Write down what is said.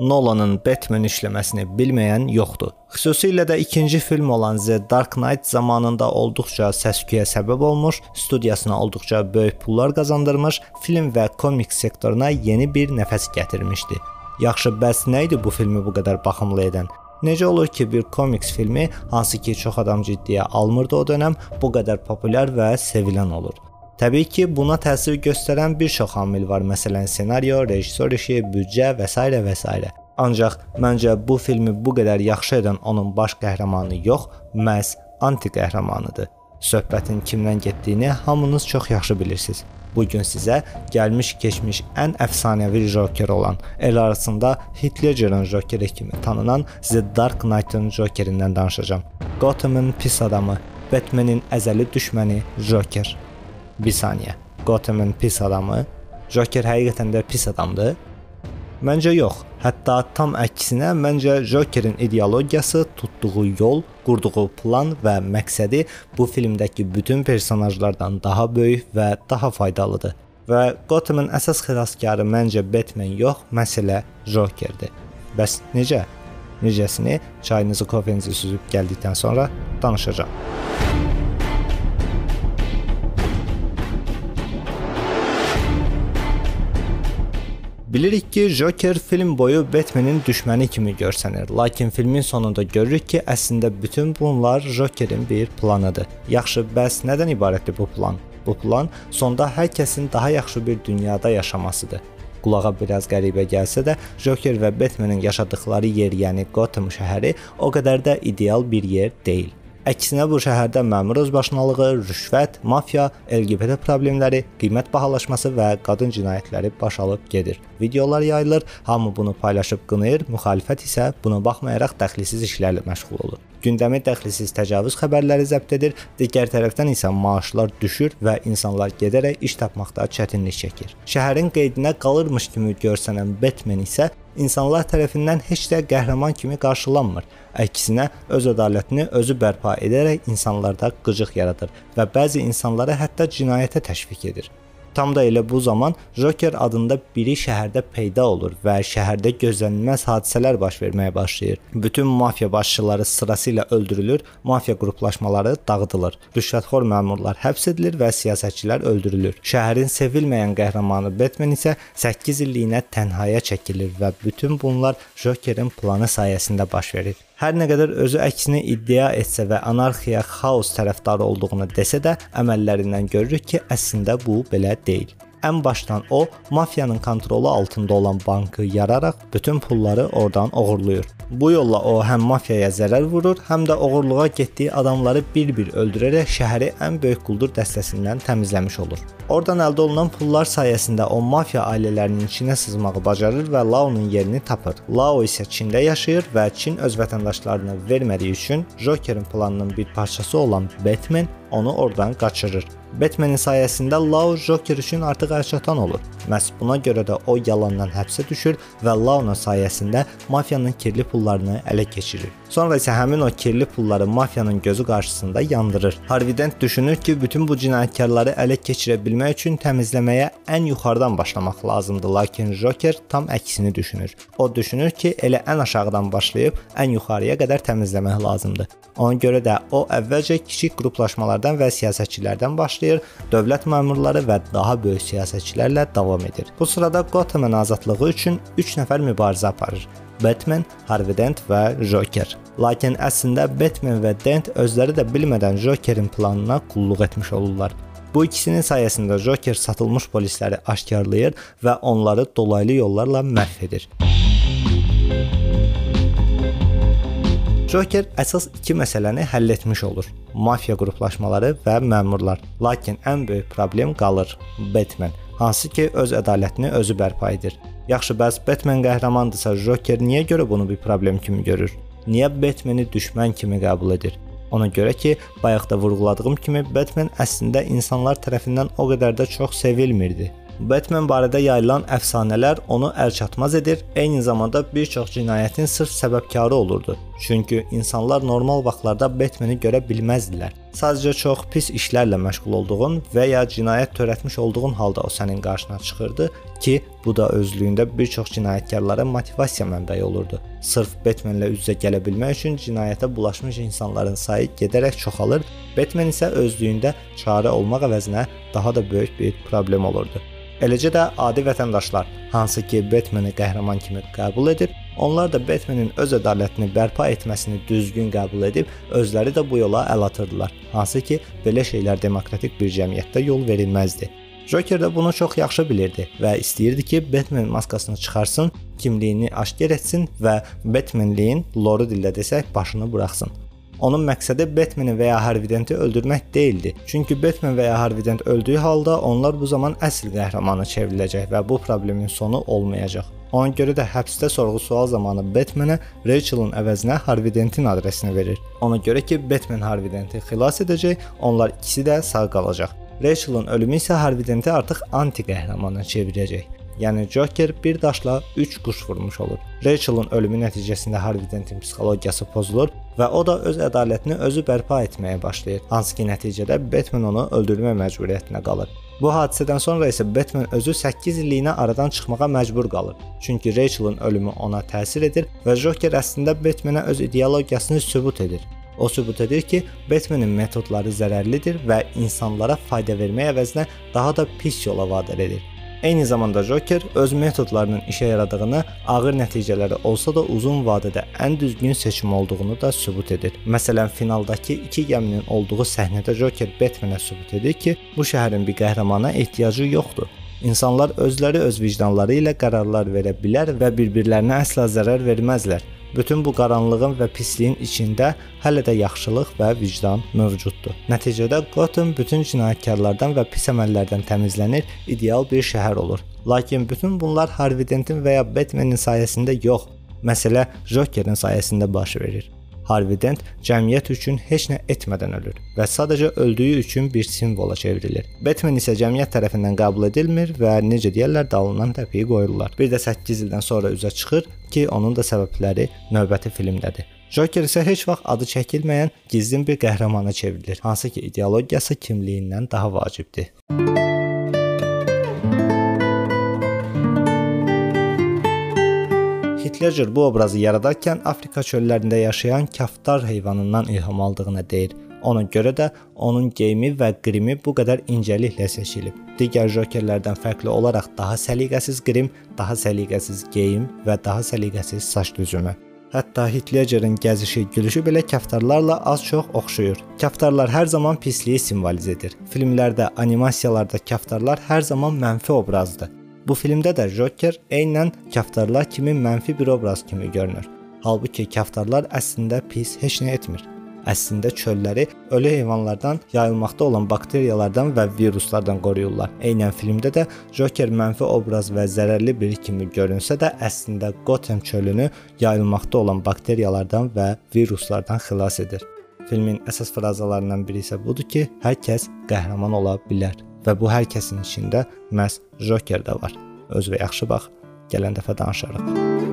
Nolanın Batman işləməsini bilməyən yoxdur. Xüsusilə də ikinci film olan The Dark Knight zamanında olduqca səs-küyə səbəb olmuş, studiyasına olduqca böyük pullar qazandırmış, film və komiks sektoruna yeni bir nəfəs gətirmişdi. Yaxşı, bəs nə idi bu filmi bu qədər baxımlı edən? Necə olur ki, bir komiks filmi, hansı ki çox adam ciddiyə almırdı o dövrəm, bu qədər populyar və sevilən olur? Təbii ki, buna təsir göstərən bir çox amil var. Məsələn, ssenariyo, rejissor işi, büdcə və s. və s. Ancaq məncə bu filmi bu qədər yaxşı edən onun baş qəhrəmanı yox, məhz anti-qəhrəmanıdır. Söhbətin kimdən getdiyini hamınız çox yaxşı bilirsiniz. Bu gün sizə gəlmiş keçmiş ən əfsanəvi Joker olan, el arasında Ledgerin Jokeri kimi tanınan The Dark Knight-ın Jokerindən danışacağam. Gotham'ın pis adamı, Batman'in əzəli düşməni Joker. Bir saniyə. Gotham'ın pis adamı, Joker həqiqətən də pis adamdır? Məncə yox. Hətta tam əksinə, məncə Jokerin ideologiyası, tutduğu yol, qurduğu plan və məqsədi bu filmdəki bütün personajlardan daha böyük və daha faydalıdır. Və Gotham'ın əsas xilaskarı məncə Batman yox, məsələ Jokerdir. Bəs necə? Necəsini çayınızı, kofenizi süzüb gəldikdən sonra danışacağam. Bilirik ki, Joker film boyu Batman'in düşməni kimi görsənir, lakin filmin sonunda görürük ki, əslində bütün bunlar Jokerin bir planıdır. Yaxşı, bəs nədən ibarətdir bu plan? Bu plan sonda hər kəsin daha yaxşı bir dünyada yaşamasıdır. Qulağa biraz qəribə gəlsə də, Joker və Batman'in yaşadıkları yer, yəni Gotham şəhəri o qədər də ideal bir yer deyil. Əksinə bu şəhərdə məmur özbaşınalığı, rüşvət, mafiya, LGBT problemləri, qiymət bahalaşması və qadın cinayətləri baş alıb gedir. Videolar yayılır, hamı bunu paylaşıb qınayır, müxalifət isə buna baxmayaraq dəxlisiz işlərlə məşğul olur. Gündəmi dəxlisiz təcavüz xəbərləri zəbt edir, digər tərəfdən isə maaşlar düşür və insanlar gedərək iş tapmaqda çətinlik çəkir. Şəhərin qeydinə qalırmış kimi görsənən Batman isə insanlar tərəfindən heç də qəhrəman kimi qarşılanmır. Əksinə öz ədalətini özü bərpa edərək insanlarda qıcıq yaradır və bəzi insanları hətta cinayətə təşviq edir. Tam da elə bu zaman Joker adında biri şəhərdə peyda olur və şəhərdə gözlənilməz hadisələr baş verməyə başlayır. Bütün mafiya başçıları sırasıyla öldürülür, mafiya qruplaşmaları dağıdılır. Rüşvətxor məmurlar həbs edilir və siyasətçilər öldürülür. Şəhərin sevilməyən qəhrəmanı Batman isə 8 illiyinə tənhaya çəkilir və bütün bunlar Jokerin planı sayəsində baş verir. Hər nə qədər özü əksini iddia etsə və anarxiya, xaos tərəfdarı olduğunu desə də, əməllərindən görürük ki, əslində bu belə deyil. Ən başdan o mafiyanın kontrolu altında olan bankı yararaq bütün pulları oradan oğurlayır. Bu yolla o həm mafiyaya zərər vurur, həm də oğurluğa getdiyi adamları bir-bir öldürərək şəhəri ən böyük quldur dəstəsindən təmizləmiş olur. Oradan əldə olunan pullar sayəsində o mafiya ailələrinin içinə sızmağı bacarır və Lao'nun yerini tapır. Lao isə Çində yaşayır və Çin öz vətəndaşlarını vermədiyi üçün Jokerin planının bir parçası olan Batman onu oradan qaçırır. Batman-in sayəsində Lao Joker üçün artıq əlçatan olur. Məhz buna görə də o yalandan həbsə düşür və Lao sayəsində mafiyanın kirli pullarını ələ keçirir. Sonra isə həmin o kirli pulları mafiyanın gözü qarşısında yandırır. Harvey Dent düşünür ki, bütün bu cinayətkarları ələ keçirə bilmək üçün təmizləməyə ən yuxarıdan başlamaq lazımdır, lakin Joker tam əksini düşünür. O düşünür ki, elə ən aşağıdan başlayıb ən yuxarıya qədər təmizləmək lazımdır. Ona görə də o əvvəlcə kiçik qruplaşmalardan və siyasətçilərdən başlayır, dövlət məmurları və daha böyük siyasətçilərlə davam edir. Bu sırada Gothamın azadlığı üçün 3 nəfər mübarizə aparır. Batman, Harvey Dent və Joker. Lakin əslində Batman və Dent özləri də bilmədən Jokerin planına qulluq etmiş olurlar. Bu ikisinin sayəsində Joker satılmış polisləri aşkarlayır və onları dolaylı yollarla məhv edir. Joker əsas iki məsələni həll etmiş olur. Mafiya qruplaşmaları və məmurlar. Lakin ən böyük problem qalır Batman, hansı ki öz ədalətini özü bərpa edir. Yaxşı, bəs Batman qəhrəmandırsa, Joker niyə görə bunu bir problem kimi görür? Niyə Batmanı düşmən kimi qəbul edir? Ona görə ki, bayaqda vurğuladığım kimi Batman əslində insanlar tərəfindən o qədər də çox sevilmirdi. Batman barədə yayılan əfsanələr onu əlçatmaz edir, eyni zamanda bir çox cinayətin sırf səbəbkarı olurdu. Çünki insanlar normal vaxtlarda Batman'i görə bilməzdilər. Sadəcə çox pis işlərlə məşğul olduğun və ya cinayət törətmiş olduğun halda o sənin qarşına çıxırdı ki, bu da özlüyündə bir çox cinayətkarlara motivasiya mənbəyi olurdu. Sırf Batman-lə üz-üzə gələ bilmək üçün cinayətə bulaşmış insanların sayı gedərək çoxalır. Batman isə özlüyündə çarə olmaq əvəzinə daha da böyük bir problem olurdu. Eləcə də adi vətəndaşlar, hansı ki Batmanı qəhrəman kimi qəbul edir, onlar da Batmanın öz ədalətini bərpa etməsini düzgün qəbul edib, özləri də bu yola əl atırdılar. Hansı ki, belə şeylər demokratik bir cəmiyyətdə yol verilməzdi. Joker də bunu çox yaxşı bilirdi və istəyirdi ki, Batman maskasını çıxarsın, kimliyini aşkar etsin və Batmanliyin loru dildə desək başını buraxsın. Onun məqsədi Batman'i və ya Harvey Dent-i öldürmək deyildi. Çünki Batman və ya Harvey Dent öldüyü halda onlar bu zaman əsl qəhrəmana çevriləcək və bu problemin sonu olmayacaq. Ona görə də həbsdə sorğu-sual zamanı Batman-ə Rachel'ın əvəzinə Harvey Dent-in adresini verir. Ona görə ki, Batman Harvey Dent-i xilas edəcək, onlar ikisi də sağ qalacaq. Rachel'ın ölümü isə Harvey Dent-i artıq anti-qəhrəmana çevirəcək. Yəni Joker bir daşla 3 quş vurmuş olur. Rachel'ın ölümü nəticəsində Harvey Dentin psixologiyası pozulur və o da öz ədalətini özü bərpa etməyə başlayır. Hansı ki nəticədə Batman onu öldürmə məcburiyyətinə qalır. Bu hadisədən sonra isə Batman özü 8 illiyinə aradan çıxmağa məcbur qalır. Çünki Rachel'ın ölümü ona təsir edir və Joker əslində Batmanə öz ideologiyasını sübut edir. O sübut edir ki, Batmanın metodları zərərlidir və insanlara fayda vermək əvəzinə daha da pis yola vadar edir. Eyni zamanda Joker öz metodlarının işə yaradığını, ağır nəticələri olsa da uzun vadədə ən düzgün seçim olduğunu da sübut edir. Məsələn, finaldakı iki gəminin olduğu səhnədə Joker Batmanə sübut edir ki, bu şəhərin bir qəhrəmana ehtiyacı yoxdur. İnsanlar özləri öz vicdanları ilə qərarlar verə bilər və bir-birlərinə əsla zərər verməzlər. Bütün bu qaranlığın və pisliyin içində hələ də yaxşılıq və vicdan mövcuddur. Nəticədə Gotham bütün cinayətkarlardan və pis əməllərdən təmizlənir, ideal bir şəhər olur. Lakin bütün bunlar Harvey Dentin və ya Batman'in sayəsində yox, məsələ Jokerin sayəsində baş verir. Harvey Dent cəmiyyət üçün heç nə etmədən ölür və sadəcə öldüyü üçün bir simvola çevrilir. Batman isə cəmiyyət tərəfindən qəbul edilmir və necə deyirlər, dalından təpiyi qoyurlar. Bir də 8 ildən sonra üzə çıxır ki, onun da səbəbləri növbəti filmdədir. Joker isə heç vaxt adı çəkilməyən gizlin bir qəhrəmana çevrilir, hansı ki ideologiyası kimliyindən daha vacibdir. Hitler bu obrazı yaradarkən Afrika çöllərində yaşayan kaftar heyvanından ilham aldığını deyir. Ona görə də onun geyimi və qrimi bu qədər incəliklə seçilib. Digər jokerlərdən fərqli olaraq daha səliqəsiz qrim, daha səliqəsiz geyim və daha səliqəsiz saç düzümü. Hətta Hitlerin gəzişi, gülüşü belə kaftarlarla az-çox oxşuyur. Kaftarlar hər zaman pisliyi simvolizə edir. Filmlərdə, animasiyalarda kaftarlar hər zaman mənfi obrazdır. Bu filmdə də Joker eynən kaftarlar kimi mənfi bir obraz kimi görünür. Halbuki kaftarlar əslində pis heç nə etmir. Əslində çölləri ölü heyvanlardan, yayılmaqda olan bakteriyalardan və viruslardan qoruyurlar. Eynən filmdə də Joker mənfi obraz və zərərli biri kimi görünsə də, əslində Gotham çölünü yayılmaqda olan bakteriyalardan və viruslardan xilas edir. Filmin əsas frazalarından biri isə budur ki, hər kəs qəhrəman ola bilər və bu hər kəsin içində məhz Joker də var. Özünə yaxşı bax. Gələn dəfə danışarıq.